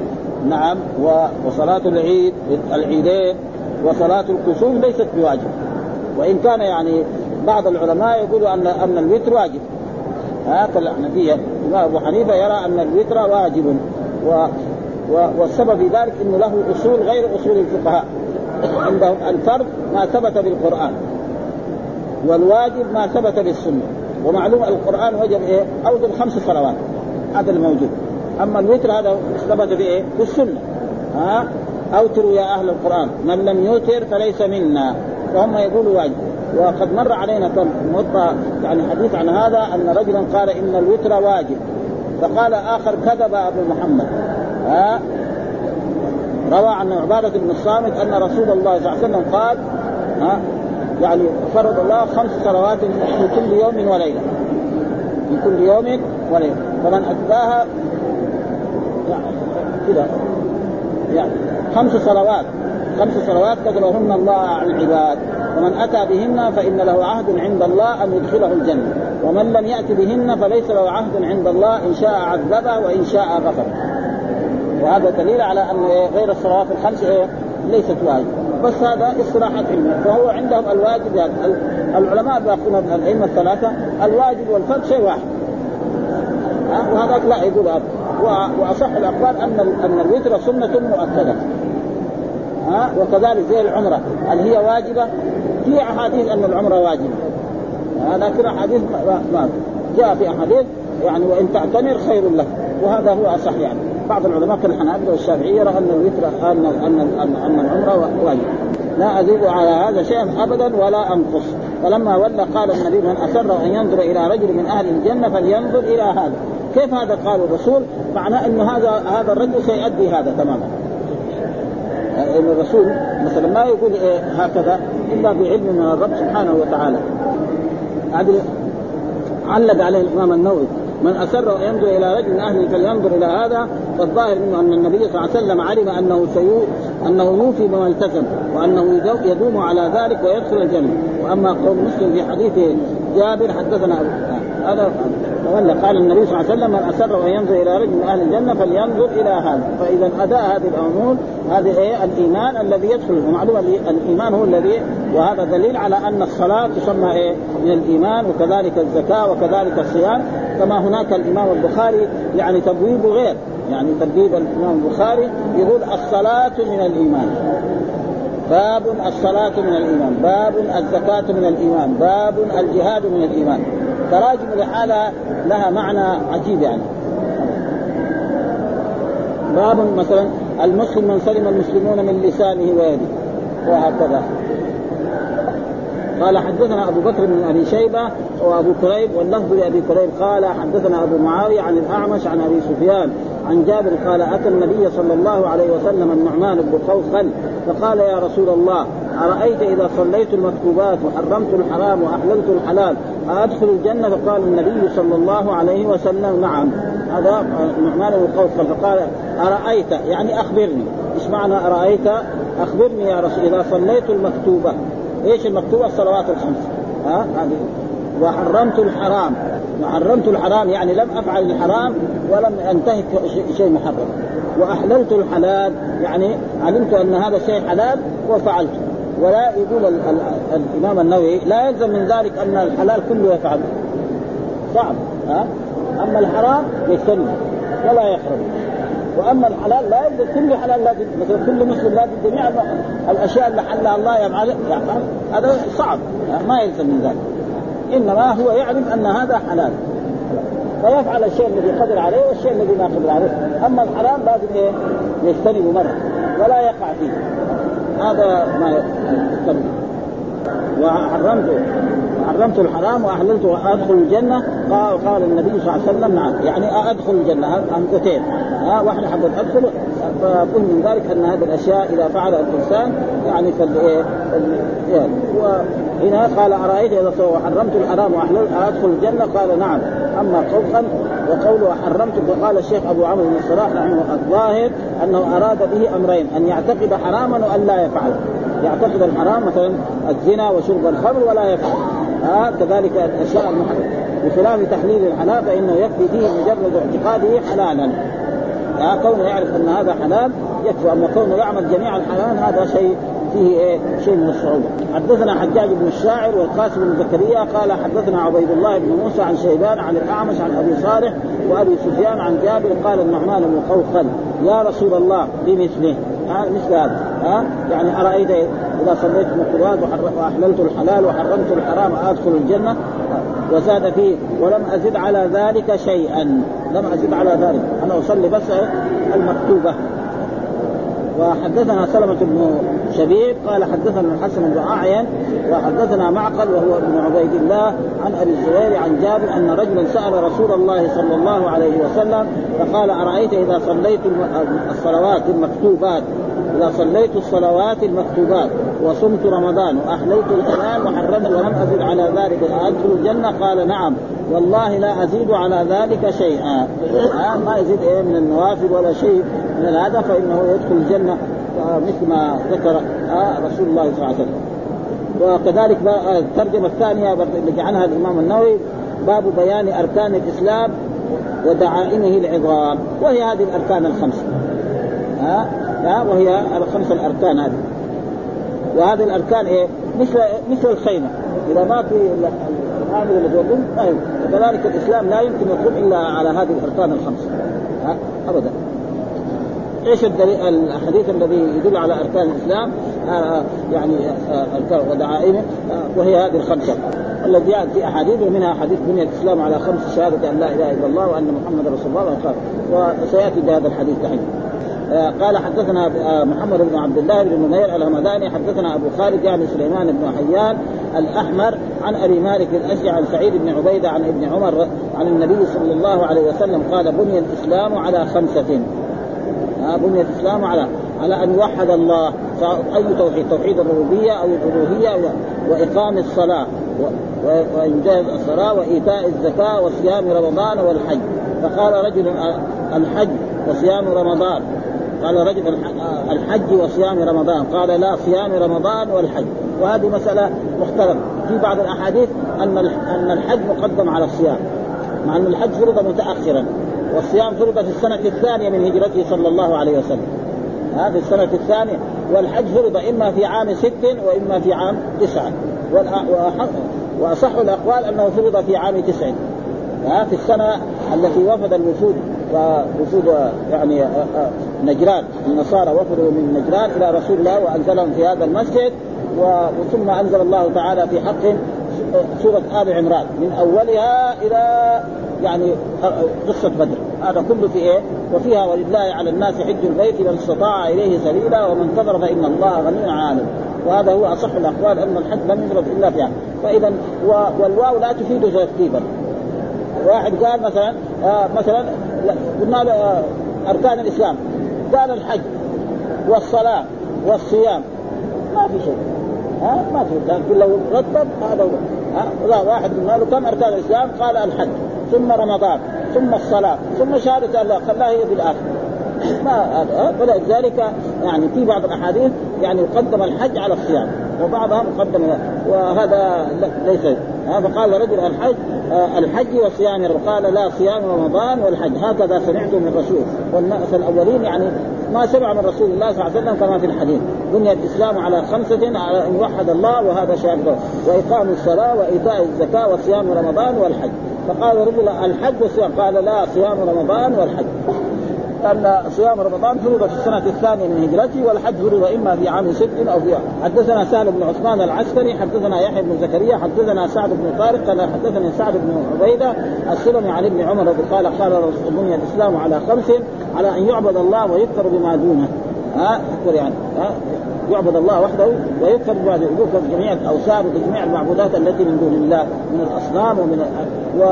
نعم وصلاة العيد العيدين وصلاة الكسوف ليست بواجب. وإن كان يعني بعض العلماء يقولوا ان أن الوتر واجب. ها؟ كالحنفيه الإمام أبو حنيفة يرى أن الوتر واجب و والسبب في ذلك إنه له أصول غير أصول الفقهاء. عندهم الفرض ما ثبت بالقرآن والواجب ما ثبت بالسنة. ومعلوم القرآن وجب إيه؟ اوجب خمس صلوات. هذا الموجود أما الوتر هذا ثبت بايه؟ بالسنه ها؟ أوتروا يا أهل القرآن. من لم يوتر فليس منا. وهم يقولوا واجب. وقد مر علينا كم موطا يعني حديث عن هذا أن رجلا قال إن الوتر واجب. فقال آخر كذب أبو محمد. ها؟ روى عن عبادة بن الصامت أن رسول الله صلى الله عليه وسلم قال ها؟ يعني فرض الله خمس صلوات في كل يوم وليلة. في كل يوم وليلة. فمن أتباها يعني كذا يعني خمس صلوات. خمس صلوات كتبهن الله على العباد. ومن أتى بهن فإن له عهد عند الله أن يدخله الجنة. ومن لم يأت بهن فليس له عهد عند الله إن شاء عذبه وإن شاء غفر. وهذا دليل على أن غير الصلوات الخمس إيه؟ ليست واجب بس هذا اصطلاحات علمية. فهو عندهم الواجب يعني العلماء بيقولون الائمه الثلاثة الواجب والفرد شيء واحد. وهذاك لا يقول هذا. وأصح الأقوال أن أن الوتر سنة مؤكدة. ها؟ وكذلك زي العمرة. هل هي واجبة؟ في أحاديث أن العمرة واجبة. لكن أحاديث ما جاء في أحاديث يعني وإن تعتمر خير لك وهذا هو أصح يعني. بعض العلماء كالحنابله والشافعيه يرى ان الوتر ان ان ان, العمرة واجب. لا أزيد على هذا شيئا ابدا ولا أنقص. فلما ولى قال النبي من أسر أن ينظر إلى رجل من أهل الجنة فلينظر إلى هذا. كيف هذا قال الرسول؟ معناه إنه هذا هذا الرجل سيؤدي هذا تماما. ان الرسول مثلا ما يقول إيه هكذا إلا بعلم من الرب سبحانه وتعالى. هذه علق عليه الإمام النووي. من أسر ينظر إلى رجل من أهله فلينظر إلى هذا فالظاهر منه أن النبي صلى الله عليه وسلم علم أنه سيو أنه يوفي بما التزم وأنه يدوم على ذلك ويدخل الجنة. وأما قول مسلم في حديث جابر حدثنا هذا ولا قال النبي صلى الله عليه وسلم من أسر وان ينظر إلى رجل من أهل الجنة فلينظر إلى هذا. فإذا أداء هذه الأمور هذه إيه الإيمان الذي يدخل ومعلومه الإيمان هو الذي وهذا دليل على أن الصلاة تسمى إيه؟ من الإيمان وكذلك الزكاة وكذلك الصيام. كما هناك الإمام البخاري يعني تبويب غير. يعني تبويب الإمام البخاري يقول الصلاة من الإيمان. باب الصلاة من الإيمان باب الزكاة من الإيمان باب الجهاد من الإيمان. تراجم لحالها لها معنى عجيب يعني. باب مثلا المسلم من سلم المسلمون من لسانه ويده وهكذا. قال حدثنا أبو بكر بن أبي شيبة وأبو كريب واللفظ لأبي كريب قال حدثنا أبو معاوية عن الأعمش عن أبي سفيان عن جابر قال أتى النبي صلى الله عليه وسلم النعمان بن خوخل فقال يا رسول الله أرأيت إذا صليت المكتوبات وحرمت الحرام وأحللت الحلال أدخل الجنة؟ فقال النبي صلى الله عليه وسلم نعم. هذا النعمان بن خوخل فقال أرأيت؟ يعني أخبرني. إيش معنى أرأيت؟ أخبرني يا رسول إذا صليت المكتوبة. إيش المكتوبة؟ الصلوات الخمس. ها؟ هذه. وحرمت الحرام. وحرمت الحرام يعني لم أفعل الحرام ولم انتهك شيء محرم. وأحللت الحلال يعني علمت أن هذا الشيء حلال وفعلته ولا يقول ال ال الإمام النووي لا يلزم من ذلك أن الحلال كله يفعل. صعب ها؟ أما الحرام يجتنب ولا يحرم. وأما الحلال لا يلزم كل حلال لازم مثلا كل مسلم لازم جميع الأشياء اللي حلها الله يفعل هذا صعب ما يلزم من ذلك. إنما هو يعلم أن هذا حلال. فيفعل الشيء الذي قدر عليه والشيء الذي ما قدر عليه. أما الحرام لازم إيه يجتنبه مره ولا يقع فيه. هذا ما يجتنب وحرمت حرمت الحرام وأحللت وأدخل الجنة. قال قال النبي صلى الله عليه وسلم نعم. يعني أدخل الجنة. همزتين ها واحدة حقت أدخل. فكل من ذلك أن هذه الأشياء إذا فعلها الإنسان يعني فال وهنا قال أرأيت اذا حرمت الحرام واحللت أدخل الجنة؟ قال نعم. أما قوقا وقوله حرمت فقال الشيخ أبو عمرو بن الصلاح رحمه الظاهر أنه أراد به أمرين أن يعتقد حراما وأن لا يفعل. يعتقد الحرام مثلا الزنا وشرب الخمر ولا يفعل. آه كذلك الأشياء المحرمة. بخلاف تحليل الحلال فإنه يكفي فيه مجرد اعتقاده حلالا. آه كونه يعرف أن هذا حلال يكفي أما كونه يعمل جميع الحلال هذا شيء فيه إيه؟ شيء من الصعوبه حدثنا حجاج بن الشاعر والقاسم بن زكريا قال حدثنا عبيد الله بن موسى عن شيبان عن الأعمش عن أبي صالح وأبي سفيان عن جابر قال النعمان بن خوخل يا رسول الله بمثله ها؟ مثل هذا. ها؟ يعني أرأيت إذا صليت المكروهات وأحللت الحلال وحرمت الحرام ادخل الجنة؟ وزاد فيه ولم أزد على ذلك شيئا. لم أزد على ذلك. أنا أصلي بس المكتوبة. وحدثنا سلمة بن شبيب قال حدثنا الحسن بن أعين وحدثنا معقل وهو ابن عبيد الله عن أبي الزبير عن جابر أن رجلا سأل رسول الله صلى الله عليه وسلم فقال أرأيت إذا صليت الصلوات المكتوبات؟ إذا صليت الصلوات المكتوبات وصمت رمضان وأحليت الحلال وحرمت ولم أزد على ذلك أدخل الجنة؟ قال نعم. والله لا أزيد على ذلك شيئا. آه ما يزيد إيه من النوافل ولا شيء. من هذا فإنه يدخل الجنة آه مثل ما ذكر آه رسول الله صلى الله عليه وسلم. وكذلك الترجمة الثانية التي عنها الإمام النووي باب بيان أركان الإسلام ودعائمه العظام وهي هذه الأركان الخمسة. ها ها وهي الخمسة الأركان هذه. وهذه الأركان إيه؟ مثل مثل الخيمة. إذا ما في العامل الذي يقوم ما يمكن وكذلك الإسلام لا يمكن يقوم إلا على هذه الأركان الخمسة. ها أبدا. إيش الحديث الذي يدل على أركان الإسلام آه يعني آه أركان ودعائمه آه وهي هذه الخمسة. الذي جاءت في احاديث ومنها حديث بني الإسلام على خمس شهادة أن لا إله إلا الله وأن محمد رسول الله وسيأتي بهذا الحديث دحين آه قال حدثنا آه محمد بن عبد الله بن نمير الهمداني حدثنا أبو خالد يعني سليمان بن حيان الأحمر عن أبي مالك الاشجع عن سعيد بن عبيدة عن ابن عمر عن النبي صلى الله عليه وسلم قال بني الإسلام على خمسة. آه بني الإسلام على على أن يوحد الله اي توحيد توحيد الربوبية أو الألوهية وإقام الصلاة وإنجاز الصلاة وإيتاء الزكاة وصيام رمضان والحج. فقال رجل الحج وصيام رمضان. قال رجل الحج وصيام رمضان. قال لا صيام رمضان والحج. وهذه مسألة مختلفة. في بعض الأحاديث أن أن الحج مقدم على الصيام مع أن الحج فرض متأخرا. والصيام فرض في السنة الثانية من هجرته صلى الله عليه وسلم. ها في السنة الثانية. والحج فرض إما في عام ست وإما في عام تسعة وأصح الأقوال أنه فرض في عام تسع. ها في السنة التي وفد الوفود ووفود يعني نجران. النصارى وفدوا من نجران إلى رسول الله وأنزلهم في هذا المسجد وثم أنزل الله تعالى في حق سورة آل عمران. من أولها إلى يعني قصة بدر. هذا كله في إيه؟ وفيها ولله على الناس حج البيت من استطاع إليه سبيلا ومن كفر فإن الله غني عنه وهذا هو أصح الأقوال أن الحج لم يفرض إلا فيها. فإذا والواو لا تفيد ترتيبا. واحد قال مثلا آه مثلا قلنا له آه أركان الإسلام. قال الحج والصلاة والصيام. ما في شيء. ها؟ ما في. لكن لو رتب هذا هو. لا واحد قلنا له كم أركان الإسلام؟ قال الحج. ثم رمضان ثم الصلاة ثم شهادة الله خلاها هي في الآخر ما ولذلك يعني في بعض الأحاديث يعني يقدم الحج على الصيام وبعضها مقدم وهذا ليس فقال رجل الحج آه الحج وصيام قال لا صيام رمضان والحج. هكذا سمعت من الرسول والناس الأولين يعني ما سمع من رسول الله صلى الله عليه وسلم كما في الحديث. بني الإسلام على خمسة على إن يوحد الله وهذا شهادة. وإقام الصلاة وإيتاء الزكاة وصيام رمضان والحج. فقال رجل الحج والصيام قال لا صيام رمضان والحج. ان صيام رمضان فرض في السنة الثانية من هجرته والحج فرض إما في عام ست أو في حدثنا سهل بن عثمان العسكري حدثنا يحيى بن زكريا حدثنا سعد بن طارق قال حدثني سعد بن عبيدة السلمي عن ابن عمر قال قال بني الاسلام على خمس على أن يعبد الله ويكفر بما دونه. ها يعني. ها؟ يعبد الله وحده ويكفر بما يكفر جميع الأوثان وجميع المعبودات التي من دون الله من الأصنام ومن و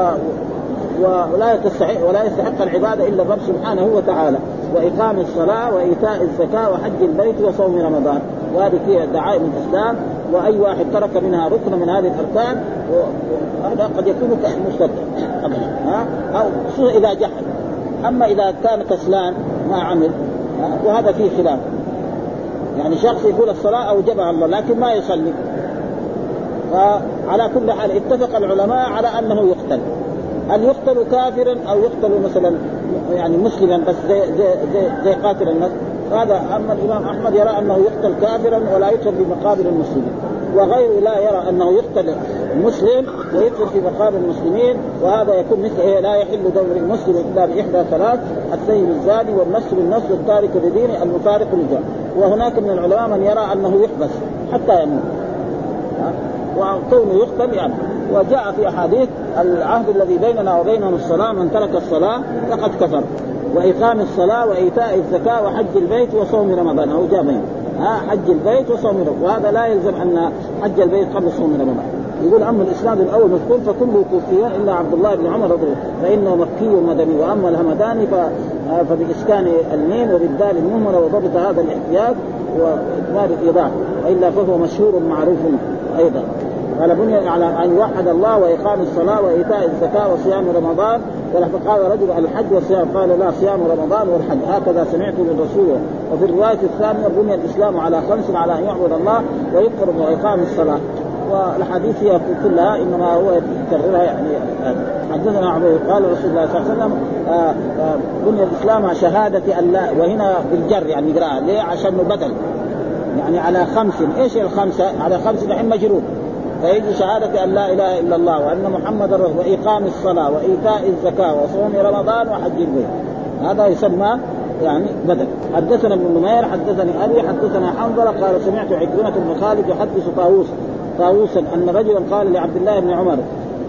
ولا تستحق ولا يستحق العبادة إلا الرب سبحانه وتعالى. وإقام الصلاة وإيتاء الزكاة وحج البيت وصوم رمضان. وهذه فيها دعائم الإسلام. وأي واحد ترك منها ركن من هذه الأركان هذا قد يكون مرتدا ها؟ أو خصوصا إذا جحد. أما إذا كان كسلان ما عمل وهذا فيه خلاف. يعني شخص يقول الصلاة اوجبها الله لكن ما يصلي. فعلى كل حال اتفق العلماء على أنه يقتل. هل يقتل كافرا أو يقتل مثلا يعني مسلما بس زي زي زي, زي قاتل النفس هذا أما الإمام أحمد يرى أنه يقتل كافرا ولا يقتل بمقابر المسلمين. وغيره لا يرى أنه يقتل مسلم ويدخل في مقام المسلمين وهذا يكون مثل إيه؟ لا يحل دور المسلم إلا بإحدى ثلاث السيد الزاني والنفس بالنفس والتارك لدينه المفارق للجمع وهناك من العلماء من يرى أنه يحبس حتى يموت. وكونه يقتل يعني. وجاء في أحاديث العهد الذي بيننا وبينهم الصلاة من ترك الصلاة فقد كفر. وإقام الصلاة وإيتاء الزكاة وحج البيت وصوم رمضان أو جاء بين. ها؟ حج البيت وصوم رمضان. وهذا لا يلزم أن حج البيت قبل صوم رمضان. يقول أما الإسلام الأول مذكور فكله كوفيون إلا عبد الله بن عمر رضي الله فإنه مكي مدني وأما الهمداني فبإسكان الميم وبالدال المهملة وضبط هذا الاحتياج واكمال الايضاح وإلا فهو مشهور معروف أيضا. قال بني على أن يوحد الله وإقام الصلاة وإيتاء الزكاة وصيام رمضان قال رجل الحج والصيام. قال لا صيام رمضان والحج. هكذا سمعت من رسوله وفي الرواية الثانية بني الإسلام على خمس على أن يعبد الله ويقرب وإقام الصلاة. والاحاديث هي كلها إنما هو يكررها يعني حدثنا عبيد قال رسول الله صلى الله عليه وسلم آه، آه، بني الإسلام شهادة أن لا وهنا بالجر يعني يقراها ليه؟ عشان بدل. يعني على خمس إيش الخمسة؟ على خمس الحين مجرور فيجي شهادة أن لا إله إلا الله وأن محمدا رسول وإقام الصلاة وإيتاء الزكاة وصوم رمضان وحج البيت. هذا يسمى يعني بدل. حدثنا ابن نمير حدثني أبي حدثنا حنظلة قال سمعت عكرمة بن خالد يحدث طاووس. طاووسا أن رجلا قال لعبد الله بن عمر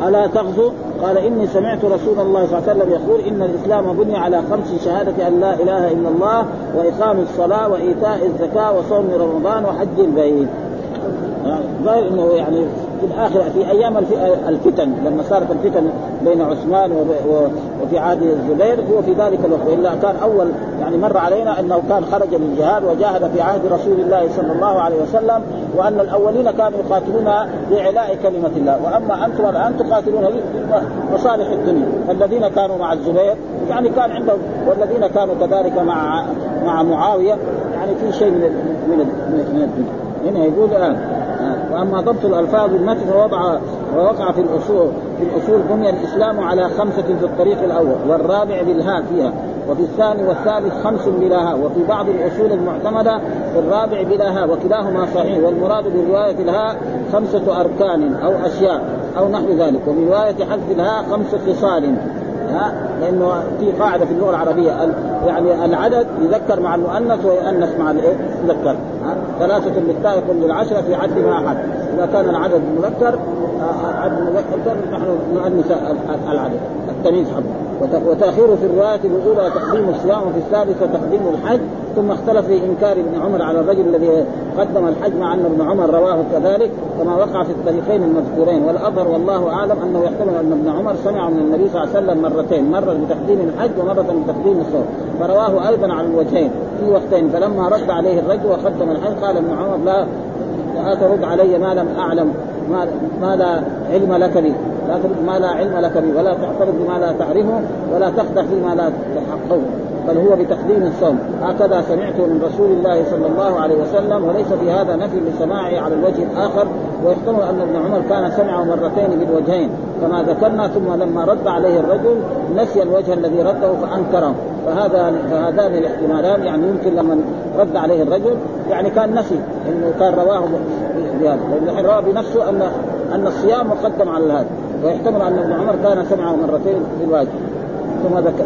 ألا تغزو؟ قال إني سمعت رسول الله صلى الله عليه وسلم يقول إن الإسلام بني على خمس شهادة أن لا إله إلا الله وإقام الصلاة وإيتاء الزكاة وصوم رمضان وحج البيت. غير إنه يعني في الآخر في أيام الفتن لما صارت الفتن بين عثمان وفي عهد الزبير هو في ذلك الوقت والا كان أول يعني مر علينا أنه كان خرج للجهاد وجاهد في عهد رسول الله صلى الله عليه وسلم وأن الأولين كانوا يقاتلون لإعلاء كلمة الله. وأما أنتم الآن تقاتلون مصالح الدنيا. الذين كانوا مع الزبير يعني كان عندهم والذين كانوا كذلك مع مع معاوية يعني في شيء من من من الدنيا هنا يقول الآن وأما ضبط الألفاظ المتن فوضع ووقع في الأصول في الأصول بني الإسلام على خمسة في الطريق الأول والرابع بالهاء فيها. وفي الثاني والثالث خمس بلا هاء وفي بعض الأصول المعتمدة في الرابع بلا هاء وكلاهما صحيح والمراد برواية الهاء خمسة أركان أو أشياء أو نحو ذلك وفي رواية حذف الهاء خمس خصال. ها؟ لأنه في قاعدة في اللغة العربية يعني العدد يذكر مع المؤنث ويؤنث مع الايه؟ يذكر ثلاثة بالتاء يكون للعشرة في عد ما أحد. إذا كان العدد مذكر آه، عدد مذكر نحن نؤنث العدد. التمييز حقه وتأخير في الرواية الأولى تقديم الصيام وفي الثالثة تقديم الحج ثم اختلف في إنكار ابن عمر على الرجل الذي قدم الحج مع أن ابن عمر رواه كذلك كما وقع في الطريقين المذكورين. والأظهر والله أعلم أنه يحتمل أن ابن عمر سمع من النبي صلى الله عليه وسلم مرتين مرة بتقديم الحج ومرة بتقديم الصوم. فرواه أيضا على الوجهين في وقتين فلما رد عليه الرجل وقدم الحج قال ابن عمر لا لا ترد علي ما لم أعلم ما, ما لا علم لك بي لا ترد ما لا علم لك بي ولا تعترض بما لا تعرفه ولا تخدع فيما لا تحقه. بل هو بتقديم الصوم. هكذا سمعته من رسول الله صلى الله عليه وسلم وليس في هذا نفي لسماعه على الوجه الآخر ويحتمل أن ابن عمر كان سمعه مرتين بالوجهين. كما ذكرنا ثم لما رد عليه الرجل نسي الوجه الذي رده فأنكره. فهذا فهذان الاحتمالان يعني يمكن لما رد عليه الرجل يعني كان نسي إنه كان رواه بهذا. لأنه روى بنفسه ان أن الصيام مقدم على هذا. ويحتمل أن ابن عمر كان سمعه مرتين بالواجب ثم ذكر.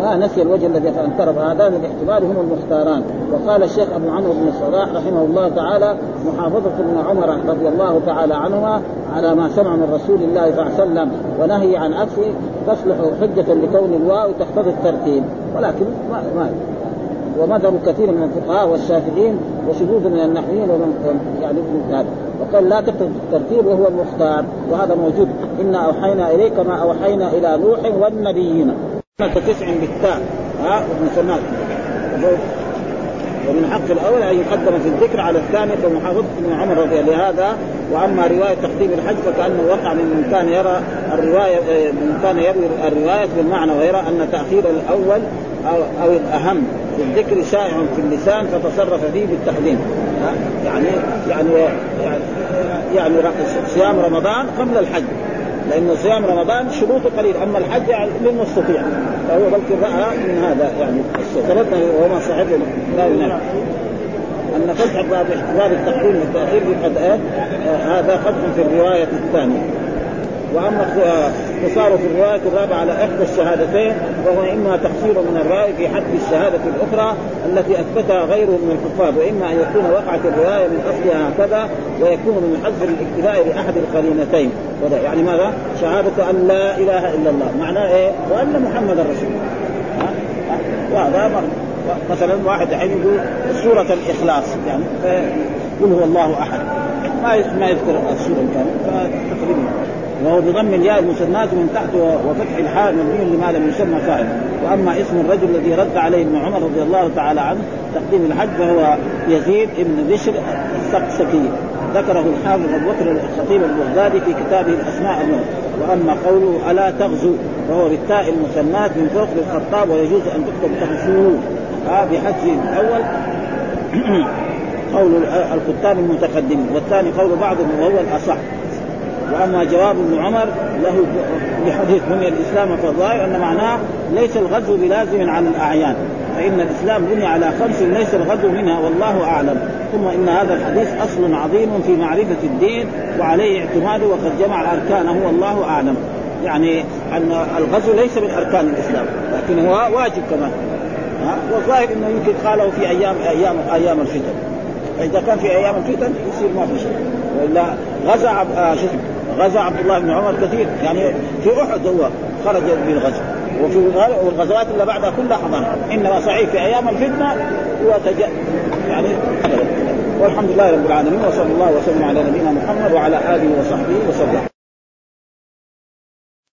ما نسي الوجه الذي انكر فهذان الاحتمال هم المختاران. وقال الشيخ أبو عمرو بن الصلاح رحمه الله تعالى محافظة ابن عمر رضي الله تعالى عنهما على ما سمع من رسول الله صلى الله عليه وسلم ونهي عن عكسه تصلح حجة لكون الواو تقتضي الترتيب. ولكن ما, ما ومذهب كثير من الفقهاء والشافعيين وشذوذ من النحويين ومن يعني هذا وقال لا تقتضي الترتيب وهو المختار وهذا موجود. إنا أوحينا إليك ما أوحينا إلى نوح والنبيين. تسع بالتاء ها مسمات ومن حق الأول أن يقدم في الذكر على الثاني كمحافظه ابن عمر رضي الله لهذا وأما رواية تقديم الحج فكأنه وقع من كان يرى الرواية من كان يروي الرواية بالمعنى ويرى أن تأخير الأول أو أو الأهم. في الذكر شائع في اللسان فتصرف فيه بالتقديم يعني يعني يعني, صيام رمضان قبل الحج لأن صيام رمضان شروطه قليل أما الحج يعني للمستطيع فهو بلكي رأى من هذا يعني ثبتنا وما صحيح لا ينافي أن فتح باب التقديم والتاخير قد آه هذا قدم في الرواية الثانية. وأما اختصاره في الروايه الرابعه على إحدى الشهادتين وهو إما تقصير من الراوي في حد الشهادة الأخرى التي أثبتها غيره من الحفاظ وإما أن يكون وقعت الرواية من أصلها هكذا ويكون من حذف الاكتفاء لأحد القرينتين. يعني ماذا؟ شهادة أن لا إله إلا الله. معناه إيه؟ وأن محمدا رسول الله. وهذا مثلا واحد الحين يقول سورة الإخلاص يعني قل هو الله أحد. ما ما يذكر السورة الكاملة فتقريبا. وهو بضم الياء المثنات من تحت وفتح الحاء مبني لما لم يسمى فاعل. وأما اسم الرجل الذي رد عليه ابن عمر رضي الله تعالى عنه تقديم الحج فهو يزيد بن بشر السقسكي ذكره الحافظ أبو بكر الخطيب البغدادي في كتابه الأسماء النور وأما قوله ألا تغزو فهو بالتاء المثنات من فوق للخطاب ويجوز أن تكتب تغزو. بحذف الأول. قول الكتاب المتقدمين والثاني قول بعضهم وهو الأصح. وأما جواب ابن عمر له لحديث بني الإسلام فالظاهر أن معناه ليس الغزو بلازم عن الأعيان فإن الإسلام بني على خمس ليس الغزو منها والله أعلم. ثم إن هذا الحديث أصل عظيم في معرفة الدين وعليه اعتماده وقد جمع أركانه والله أعلم. يعني أن الغزو ليس من أركان الإسلام لكن هو واجب كمان والظاهر إنه يمكن قاله في أيام أيام أيام الفتن. فإذا كان في أيام الفتن يصير ما في شيء وإلا غزا آه غزا عبد الله بن عمر كثير. يعني في أحد هو خرج بالغزو وفي الغزوات اللي بعدها كلها حضرها. إنما صحيح في أيام الفتنة هو تج... يعني والحمد لله رب العالمين وصلى الله وسلم على نبينا محمد وعلى آله وصحبه وسلم.